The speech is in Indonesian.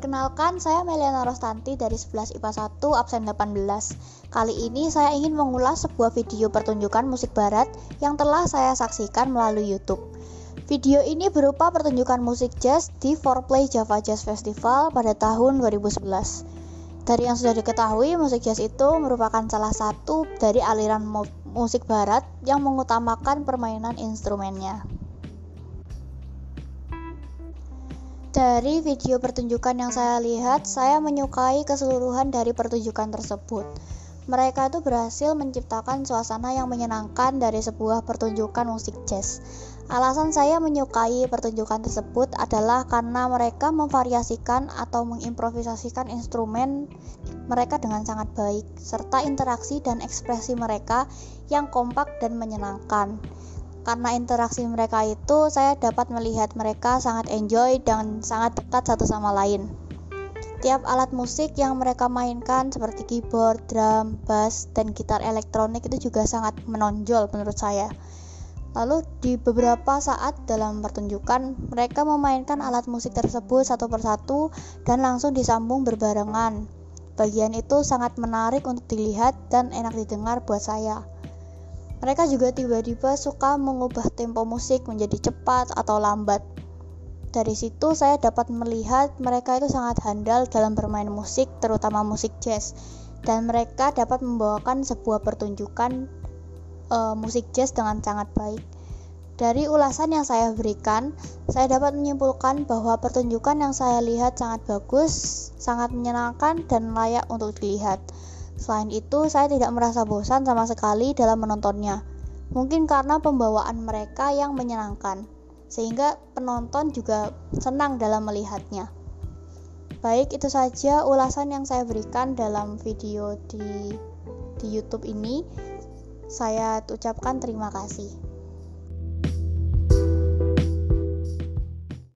Perkenalkan, saya Meliana Rostanti dari 11 IPA 1 absen 18. Kali ini saya ingin mengulas sebuah video pertunjukan musik barat yang telah saya saksikan melalui YouTube. Video ini berupa pertunjukan musik jazz di Foreplay Java Jazz Festival pada tahun 2011. Dari yang sudah diketahui, musik jazz itu merupakan salah satu dari aliran musik barat yang mengutamakan permainan instrumennya. Dari video pertunjukan yang saya lihat, saya menyukai keseluruhan dari pertunjukan tersebut. Mereka itu berhasil menciptakan suasana yang menyenangkan dari sebuah pertunjukan musik jazz. Alasan saya menyukai pertunjukan tersebut adalah karena mereka memvariasikan atau mengimprovisasikan instrumen mereka dengan sangat baik, serta interaksi dan ekspresi mereka yang kompak dan menyenangkan karena interaksi mereka itu saya dapat melihat mereka sangat enjoy dan sangat dekat satu sama lain. Tiap alat musik yang mereka mainkan seperti keyboard, drum, bass, dan gitar elektronik itu juga sangat menonjol menurut saya. Lalu di beberapa saat dalam pertunjukan, mereka memainkan alat musik tersebut satu persatu dan langsung disambung berbarengan. Bagian itu sangat menarik untuk dilihat dan enak didengar buat saya. Mereka juga tiba-tiba suka mengubah tempo musik menjadi cepat atau lambat. Dari situ saya dapat melihat mereka itu sangat handal dalam bermain musik, terutama musik jazz. Dan mereka dapat membawakan sebuah pertunjukan uh, musik jazz dengan sangat baik. Dari ulasan yang saya berikan, saya dapat menyimpulkan bahwa pertunjukan yang saya lihat sangat bagus, sangat menyenangkan, dan layak untuk dilihat. Selain itu, saya tidak merasa bosan sama sekali dalam menontonnya. Mungkin karena pembawaan mereka yang menyenangkan, sehingga penonton juga senang dalam melihatnya. Baik, itu saja ulasan yang saya berikan dalam video di di YouTube ini. Saya ucapkan terima kasih.